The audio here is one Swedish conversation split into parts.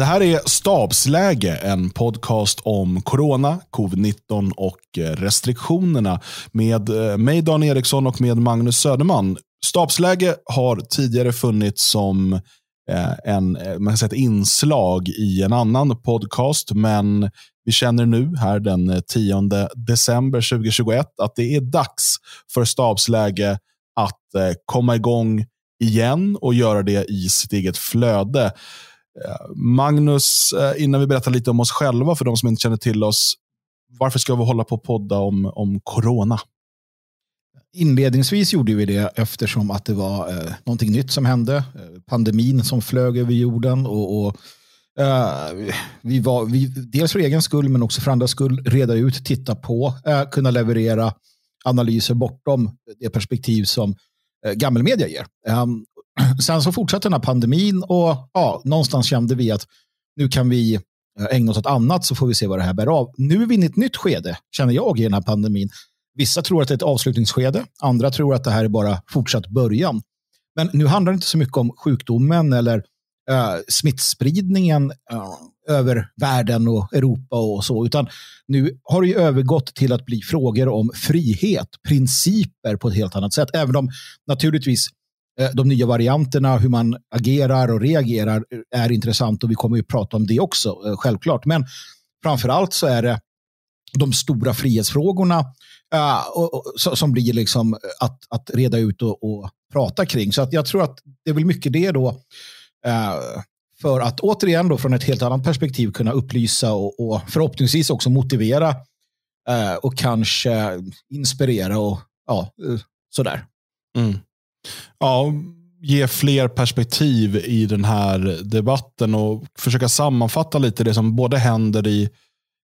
Det här är Stabsläge, en podcast om corona, covid-19 och eh, restriktionerna med eh, mig Dan Eriksson och med Magnus Söderman. Stabsläge har tidigare funnits som eh, en, man kan säga ett inslag i en annan podcast, men vi känner nu här den 10 december 2021 att det är dags för Stabsläge att komma igång igen och göra det i sitt eget flöde. Eh, Magnus, eh, innan vi berättar lite om oss själva för de som inte känner till oss. Varför ska vi hålla på och podda om, om corona? Inledningsvis gjorde vi det eftersom att det var eh, någonting nytt som hände. Eh, pandemin som flög över jorden. och, och eh, vi var, vi, Dels för egen skull men också för andras skull reda ut, titta på, eh, kunna leverera analyser bortom det perspektiv som eh, gammelmedia ger. Um, sen så fortsatte den här pandemin och ja, någonstans kände vi att nu kan vi eh, ägna oss åt annat så får vi se vad det här bär av. Nu är vi inne i ett nytt skede, känner jag, i den här pandemin. Vissa tror att det är ett avslutningsskede, andra tror att det här är bara fortsatt början. Men nu handlar det inte så mycket om sjukdomen eller uh, smittspridningen uh, över världen och Europa och så, utan nu har det ju övergått till att bli frågor om frihet, principer på ett helt annat sätt. Även om naturligtvis Eh, de nya varianterna, hur man agerar och reagerar eh, är intressant och vi kommer ju prata om det också, eh, självklart. Men framför allt så är det de stora frihetsfrågorna uh, och, och, som blir liksom att, att reda ut och, och, prata kring. Så att jag tror att det är väl mycket det då. Uh, för att återigen då från ett helt annat perspektiv kunna upplysa och, och förhoppningsvis också motivera uh, och kanske inspirera och ja, sådär. Mm ja, ge fler perspektiv i den här debatten och försöka sammanfatta lite det som både händer i,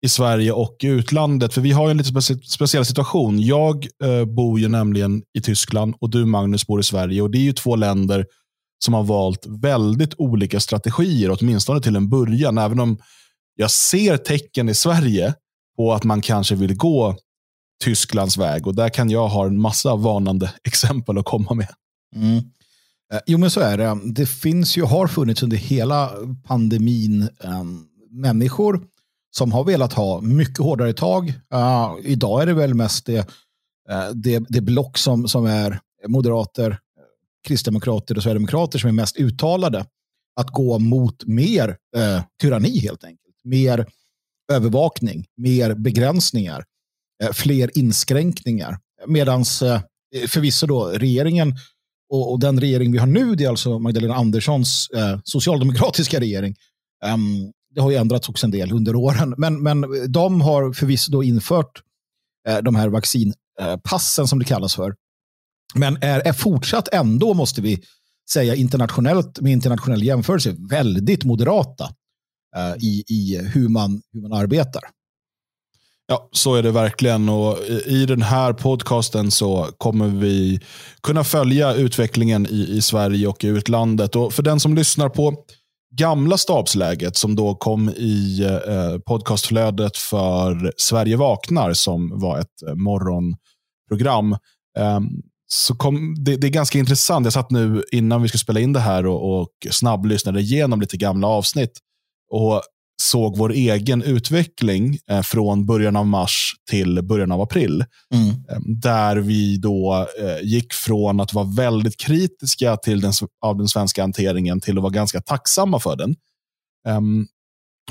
i Sverige och i utlandet. För vi har en lite specie speciell situation. Jag eh, bor ju nämligen i Tyskland och du Magnus bor i Sverige. och Det är ju två länder som har valt väldigt olika strategier, åtminstone till en början. Även om jag ser tecken i Sverige på att man kanske vill gå Tysklands väg. Och Där kan jag ha en massa varnande exempel att komma med. Mm. Eh, jo, men så är det. Det finns ju, har funnits under hela pandemin um, människor som har velat ha mycket hårdare tag. Uh, idag är det väl mest det, uh, det, det block som, som är moderater, kristdemokrater och sverigedemokrater som är mest uttalade. Att gå mot mer uh, tyranni helt enkelt. Mer övervakning, mer begränsningar, fler inskränkningar. Medan förvisso då regeringen och, och, den regering vi har nu, det är alltså Magdalena Anderssons eh, socialdemokratiska regering. Um, det har ju ändrats också en del under åren, men, men de har förvisso då infört eh, de här vaccinpassen eh, som det kallas för. Men är, är fortsatt ändå, måste vi säga internationellt, med internationell jämförelse, väldigt moderata eh, i, i hur, man, hur man arbetar. Ja, så är det verkligen. Och I den här podcasten så kommer vi kunna följa utvecklingen i, i Sverige och i utlandet. Och För den som lyssnar på gamla stabsläget som då kom i eh, podcastflödet för Sverige vaknar som var ett eh, morgonprogram. Eh, så kom, det, det, är ganska intressant. Jag satt nu innan vi skulle spela in det här och, och snabblyssnade igenom lite gamla avsnitt. Och såg vår egen utveckling eh, från början av mars till början av april. Mm. Eh, där vi då eh, gick från att vara väldigt kritiska till den, av den svenska hanteringen till att vara ganska tacksamma för den. Um,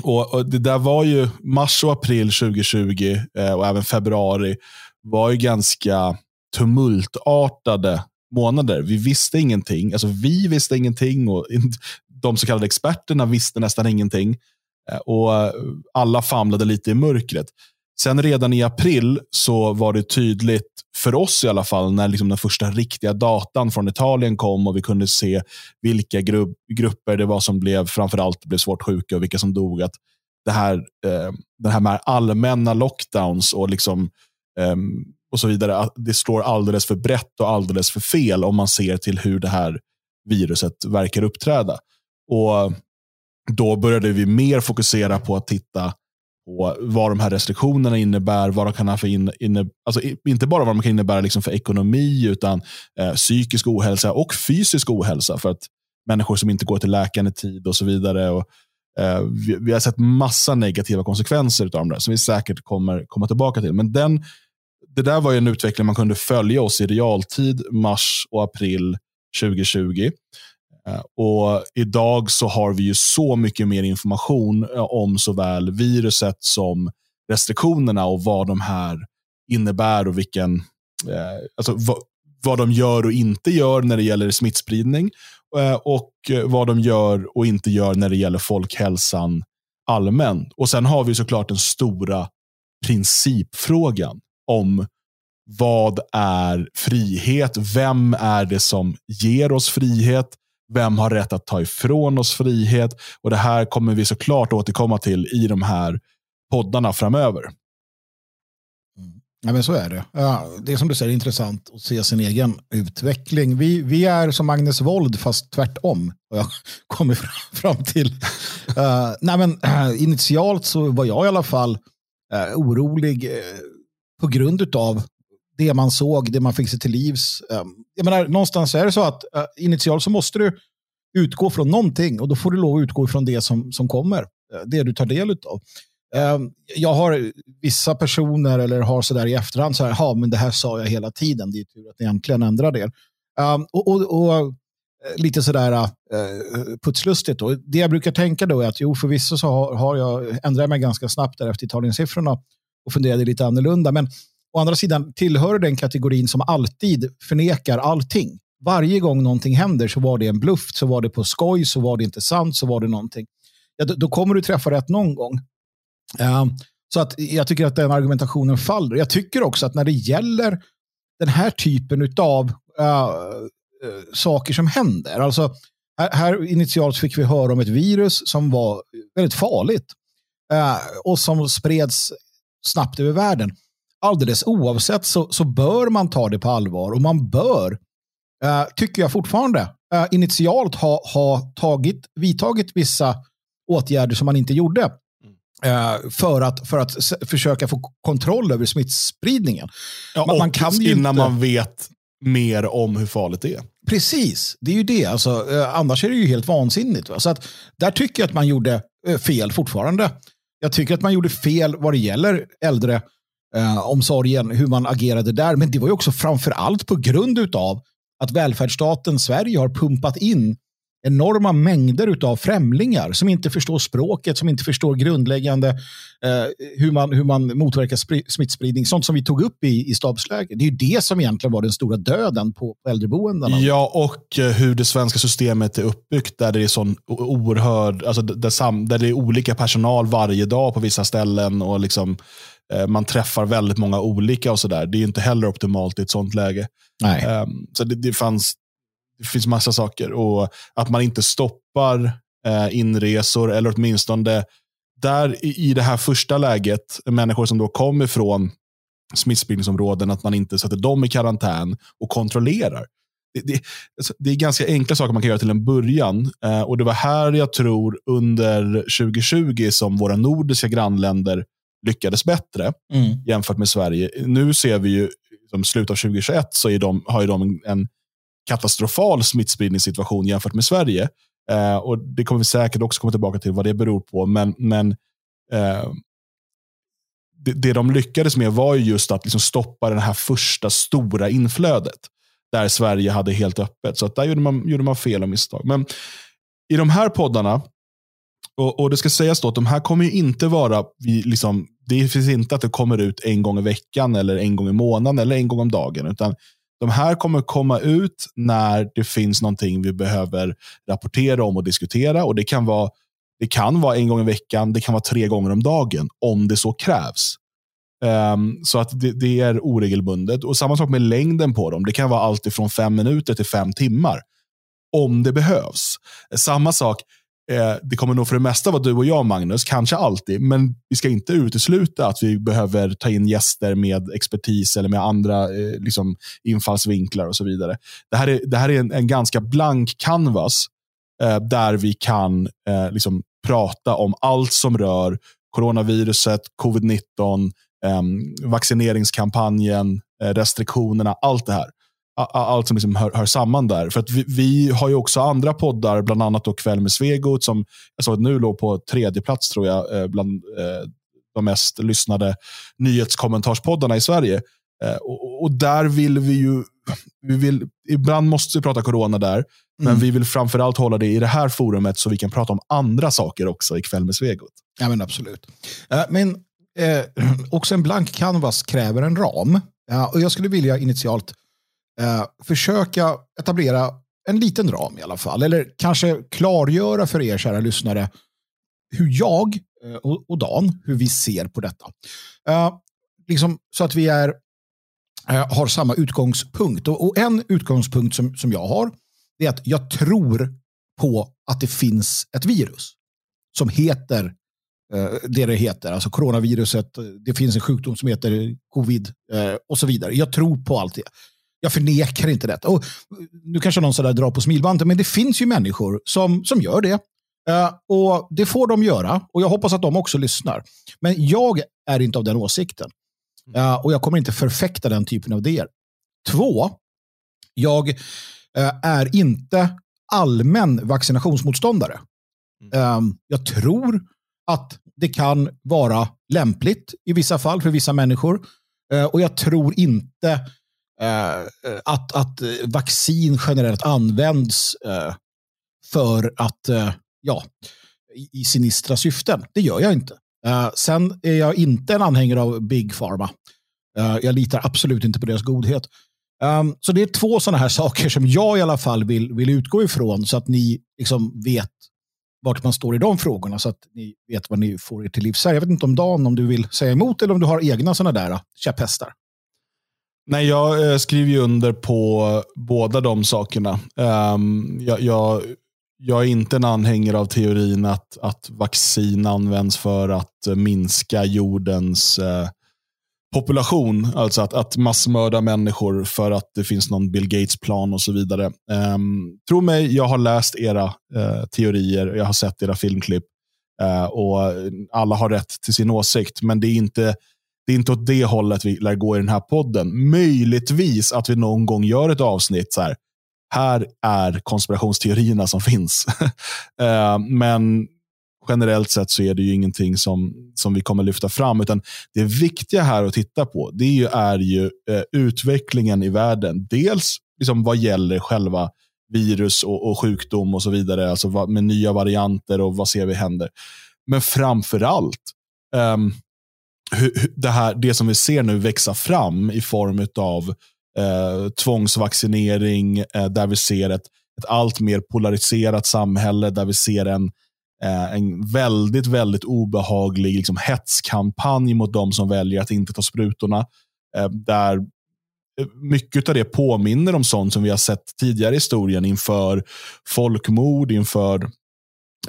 och, och, Det där var ju mars och april 2020 eh, och även februari var ju ganska tumultartade månader. Vi visste ingenting. Alltså vi visste ingenting och de så kallade experterna visste nästan ingenting. Eh, och eh, alla famlade lite i mörkret. Sen redan i april så var det tydligt, för oss i alla fall, när liksom den första riktiga datan från Italien kom och vi kunde se vilka gru grupper det var som blev framförallt blev svårt sjuka och vilka som dog. Att det här, eh, det här med allmänna lockdowns och liksom eh, och så vidare, det slår alldeles för brett och alldeles för fel om man ser till hur det här viruset verkar uppträda. Och då började vi mer fokusera på att titta på vad de här restriktionerna innebär, vad de kan ha för in, inne, alltså inte bara vad de kan innebära liksom för ekonomi, utan eh, psykisk ohälsa och fysisk ohälsa. För att människor som inte går till läkaren i tid och så vidare. Och, Eh, vi, vi, har sett massa negativa konsekvenser av de där, som vi säkert kommer komma tillbaka till. Men den, det där var en utveckling man kunde följa oss i realtid, mars och april 2020. Eh, och Idag så har vi ju så mycket mer information eh, om såväl viruset som restriktionerna och vad de här innebär och vilken, eh, alltså vad, vad de gör och inte gör när det gäller smittspridning eh, och vad de gör och inte gör när det gäller folkhälsan allmänt. Och Sen har vi såklart den stora principfrågan om vad är frihet? Vem är det som ger oss frihet? Vem har rätt att ta ifrån oss frihet? Och Det här kommer vi såklart återkomma till i de här poddarna framöver. Ja, men så är det. Ja, det är som du säger intressant att se sin egen utveckling. Vi, vi är som Agnes Wold fast tvärtom. Och jag kommer fram till. Uh, nej, men, uh, initialt så var jag i alla fall uh, orolig på grund av det man såg, det man fick sig till livs. Ehm, jag menar, någonstans är det så att eh, initialt så måste du utgå från någonting och då får du lov att utgå från det som, som kommer. Eh, det du tar del av. Ehm, jag har vissa personer eller har sådär i efterhand så här, ja men det här sa jag hela tiden, det är tur att ni äntligen ändrar det. Ehm, och, och, och, eh, lite sådär uh, putslustigt då. Det jag brukar tänka då är att jo förvisso så har, har jag ändrat mig ganska snabbt där efter Italiensiffrorna och funderade lite annorlunda. Men å andra sidan tillhör den kategorin som alltid förnekar allting. Varje gång någonting händer så var det en bluff, så var det på skoj, så var det inte sant, så var det någonting. Ja, då, då kommer du träffa rätt någon gång. Uh, så att jag tycker att den argumentationen faller. Jag tycker också att när det gäller den här typen av uh, eh, uh, eh, saker som händer. Alltså, här, här, initialt fick vi höra om ett virus som var väldigt farligt uh, och som spreds snabbt över världen. Alldeles oavsett så, så bör man ta det på allvar och man bör, tycker jag fortfarande, initialt ha, ha tagit, vidtagit vissa åtgärder som man inte gjorde. Eh, för att, för att försöka få kontroll över smittspridningen. Ja, man, man kan innan inte... man vet mer om hur farligt det är. Precis, det är ju det. Alltså, eh, annars är det ju helt vansinnigt. Va? Så att, där tycker jag att man gjorde eh, fel fortfarande. Jag tycker att man gjorde fel vad det gäller äldre eh, omsorgen, hur man agerade där. Men det var ju också framför allt på grund av att välfärdsstaten Sverige har pumpat in enorma mängder av främlingar som inte förstår språket, som inte förstår grundläggande eh, hur, man, hur man motverkar smittspridning. Sånt som vi tog upp i, i stabsläget. Det är ju det som egentligen var den stora döden på, på äldreboendena. Ja, och eh, hur det svenska systemet är uppbyggt där det är sån oerhörd, alltså där, sam, där det är olika personal varje dag på vissa ställen och liksom eh, man träffar väldigt många olika och sådär. Det är inte heller optimalt i ett sånt läge. Nej. Um, så det, det fanns det finns massa saker. Och att man inte stoppar eh, inresor, eller åtminstone där i det här första läget, människor som då kom ifrån smittspridningsområden, att man inte sätter dem i karantän och kontrollerar. Det, det, alltså, det, är ganska enkla saker man kan göra till en början. Eh, och Det var här jag tror under 2020 som våra nordiska grannländer lyckades bättre mm. jämfört med Sverige. Nu ser vi ju, som slutet av 2021, så är de, har de en, en katastrofal smittspridningssituation jämfört med Sverige. Eh, och Det kommer vi säkert också komma tillbaka till vad det beror på. Men, men eh, det, det de lyckades med var just att liksom stoppa det här första stora inflödet. Där Sverige hade helt öppet. Så att där gjorde man, gjorde man fel och misstag. Men i de här poddarna, och, och det ska sägas då att de här kommer inte vara, vi liksom, det finns inte att det kommer ut en gång i veckan, eller en gång i månaden eller en gång om dagen. Utan de här kommer komma ut när det finns någonting vi behöver rapportera om och diskutera. Och Det kan vara, det kan vara en gång i veckan, det kan vara tre gånger om dagen, om det så krävs. Um, så att det, det, är oregelbundet. Och Samma sak med längden på dem. Det kan vara allt ifrån fem minuter till fem timmar. Om det behövs. Samma sak, Eh, det kommer nog för det mesta vara du och jag, Magnus. Kanske alltid. Men vi ska inte utesluta att vi behöver ta in gäster med expertis eller med andra eh, liksom, infallsvinklar och så vidare. Det här är, det här är en, en ganska blank canvas eh, där vi kan eh, liksom, prata om allt som rör coronaviruset, covid-19, ehm, vaccineringskampanjen, eh, restriktionerna, allt det här allt som liksom hör, hör, samman där. För att vi, vi, har ju också andra poddar, bland annat då Kväll med Svegot, som jag såg att nu låg på tredje plats tror jag, eh, bland eh, de mest lyssnade nyhetskommentarspoddarna i Sverige. Eh, och, och, där vill vi ju, vi vill, ibland måste vi prata corona där, mm. men vi vill framförallt hålla det i det här forumet så vi kan prata om andra saker också i Kväll med Svegot. Ja, men absolut. Men eh, också en blank canvas kräver en ram. Ja, och jag skulle vilja initialt eh, försöka etablera en liten ram i alla fall. Eller kanske klargöra för er kära lyssnare hur jag eh, och, och Dan, hur vi ser på detta. Eh, liksom, så att vi är, eh, har samma utgångspunkt. Och, och, en utgångspunkt som, som jag har är att jag tror på att det finns ett virus som heter eh, det det heter, alltså coronaviruset. Det finns en sjukdom som heter covid eh, och så vidare. Jag tror på allt det. Jag förnekar inte detta. Och nu kanske någon sådär drar på smilbandet, men det finns ju människor som, som gör det. Uh, och Det får de göra och jag hoppas att de också lyssnar. Men jag är inte av den åsikten. Uh, och jag kommer inte förfäkta den typen av idéer. Två, jag uh, är inte allmän vaccinationsmotståndare. Mm. jag tror att det kan vara lämpligt i vissa fall för vissa människor. och jag tror inte Eh, eh, att, att eh, vaccin generellt används eh, för att, eh, ja, i, sinistra syften. Det gör jag inte. sen är jag inte en anhängare av Big Pharma. jag litar absolut inte på deras godhet. Um, så det är två sådana här saker som jag i alla fall vill, vill utgå ifrån så att ni liksom vet vart man står i de frågorna så att ni vet vad ni får er till livs. Jag vet inte om Dan, om du vill säga emot eller om du har egna sådana där käpphästar. Nej, jag eh, skriver ju under på båda de sakerna. Ehm, jag, jag, jag, är inte en anhängare av teorin att, att vaccin används för att eh, minska jordens eh, population. Alltså att, att massmörda människor för att det finns någon Bill Gates-plan och så vidare. Um, tro mig, jag har läst era uh, teorier, jag har sett era filmklipp uh, och alla har rätt till sin åsikt, men det är inte det är inte åt det hållet vi lär gå i den här podden. Möjligtvis att vi någon gång gör ett avsnitt så här. Här är konspirationsteorierna som finns. Eh, men generellt sett så är det ju ingenting som, som vi kommer lyfta fram. Utan det viktiga här att titta på det är ju, är ju eh, utvecklingen i världen. Dels liksom vad gäller själva virus och, och sjukdom och så vidare. Alltså vad, med nya varianter och vad ser vi händer. Men framför allt, um, ehm, det, här, det som vi ser nu växa fram i form av eh, tvångsvaccinering, eh, där vi ser ett, ett allt mer polariserat samhälle, där vi ser en, eh, en väldigt, väldigt obehaglig liksom, hetskampanj mot de som väljer att inte ta sprutorna. Eh, där mycket av det påminner om sånt som vi har sett tidigare i historien inför folkmord, inför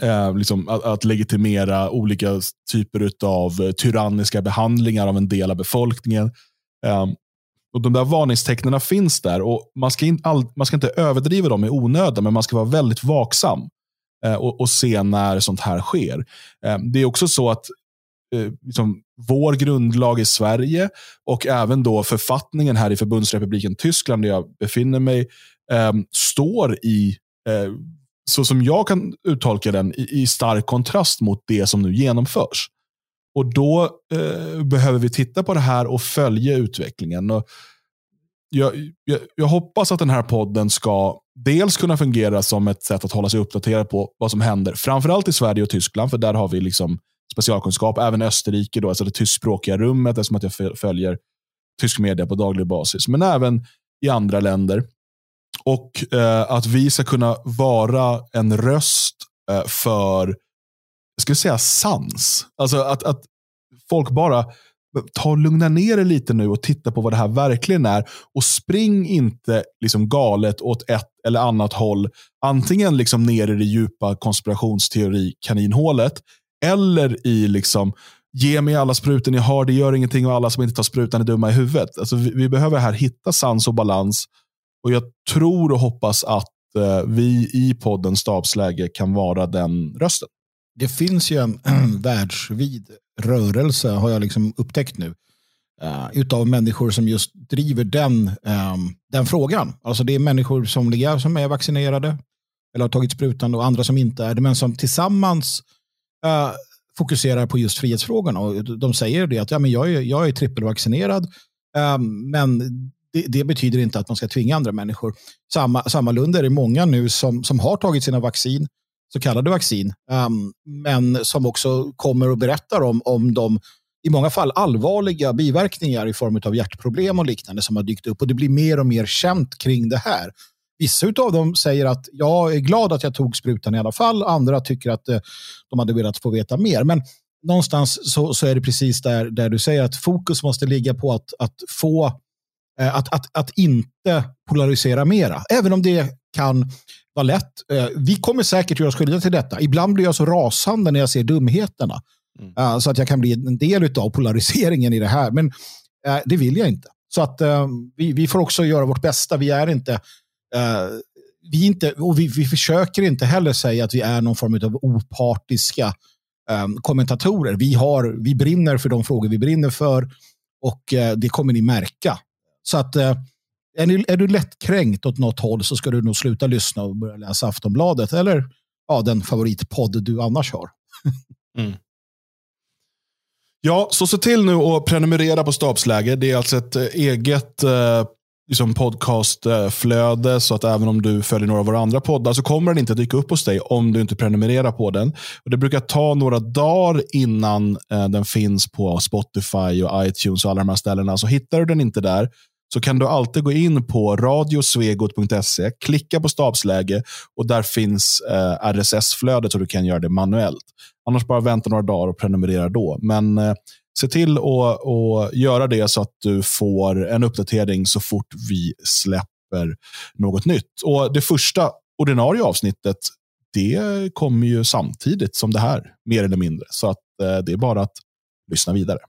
Eh, liksom, att, att, legitimera olika typer av eh, tyranniska behandlingar av en del av befolkningen. Eh, och De där varningstecknen finns där och man ska, in, all, man ska inte överdriva dem i onödan, men man ska vara väldigt vaksam eh, och, och, se när sånt här sker. Eh, det är också så att eh, liksom, vår grundlag i Sverige och även då författningen här i förbundsrepubliken Tyskland, där jag befinner mig, ehm, står i eh, så som jag kan uttolka den, i, i stark kontrast mot det som nu genomförs. Och Då eh, behöver vi titta på det här och följa utvecklingen. Och jag, jag, jag, hoppas att den här podden ska dels kunna fungera som ett sätt att hålla sig uppdaterad på vad som händer. Framförallt i Sverige och Tyskland, för där har vi liksom specialkunskap. Även Österrike, då, alltså det tyskspråkiga rummet, eftersom att jag följer tysk media på daglig basis. Men även i andra länder. Och eh, att vi ska kunna vara en röst eh, för, jag skulle säga sans. Alltså att, att folk bara ta och lugna ner er lite nu och titta på vad det här verkligen är. Och spring inte liksom galet åt ett eller annat håll. Antingen liksom ner i det djupa konspirationsteori-kaninhålet eller i liksom ge mig alla sprutor ni har, det gör ingenting och alla som inte tar sprutan är dumma i huvudet. Alltså, vi, vi behöver här hitta sans och balans och Jag tror och hoppas att eh, vi i podden Stabsläge kan vara den rösten. Det finns ju en världsvid rörelse, har jag liksom upptäckt nu, uh, utav människor som just driver den, um, den frågan. Alltså det är människor somliga som är vaccinerade eller har tagit sprutan och andra som inte är det, men som tillsammans uh, fokuserar på just frihetsfrågorna. Och de säger det att ja, men jag, är, jag är trippelvaccinerad, um, men det, det, betyder inte att man ska tvinga andra människor. Samma, sammalunda är det många nu som, som har tagit sina vaccin, så kallade vaccin, um, men som också kommer och berättar om, om de i många fall allvarliga biverkningar i form av hjärtproblem och liknande som har dykt upp. Och det blir mer och mer känt kring det här. Vissa av dem säger att jag är glad att jag tog sprutan i alla fall. Andra tycker att eh, de hade velat få veta mer. Men någonstans så, så är det precis där, där du säger att fokus måste ligga på att, att få att, att, att inte polarisera mera. Även om det kan vara lätt. Eh, vi kommer säkert göra oss skyldiga till detta. Ibland blir jag så rasande när jag ser dumheterna. Mm. Uh, så att jag kan bli en del av polariseringen i det här. Men det vill jag inte. Så att vi, vi får också göra vårt bästa. Vi är inte, vi inte och vi, vi försöker inte heller säga att vi är någon form av opartiska kommentatorer. Vi, har, vi brinner för de frågor vi brinner för och det kommer ni märka. Så att eh, är, ni, är du lättkränkt åt något håll så ska du nog sluta lyssna och börja läsa Aftonbladet eller ja, den favoritpodd du annars har. mm. Ja, så se till nu att prenumerera på Stabsläge. Det är alltså ett eh, eget eh, liksom podcastflöde, eh, så att även om du följer några av våra andra poddar så kommer den inte dyka upp hos dig om du inte prenumererar på den. Och Det brukar ta några dagar innan eh, den finns på Spotify och iTunes och alla de här ställena. Så hittar du den inte där så kan du alltid gå in på radiosvegot.se, klicka på stabsläge och där finns eh, RSS-flödet så du kan göra det manuellt. Annars bara vänta några dagar och prenumerera då. Men eh, se till att, att göra det så att du får en uppdatering så fort vi släpper något nytt. Och Det första ordinarie avsnittet det kommer ju samtidigt som det här, mer eller mindre. Så att eh, det är bara att lyssna vidare.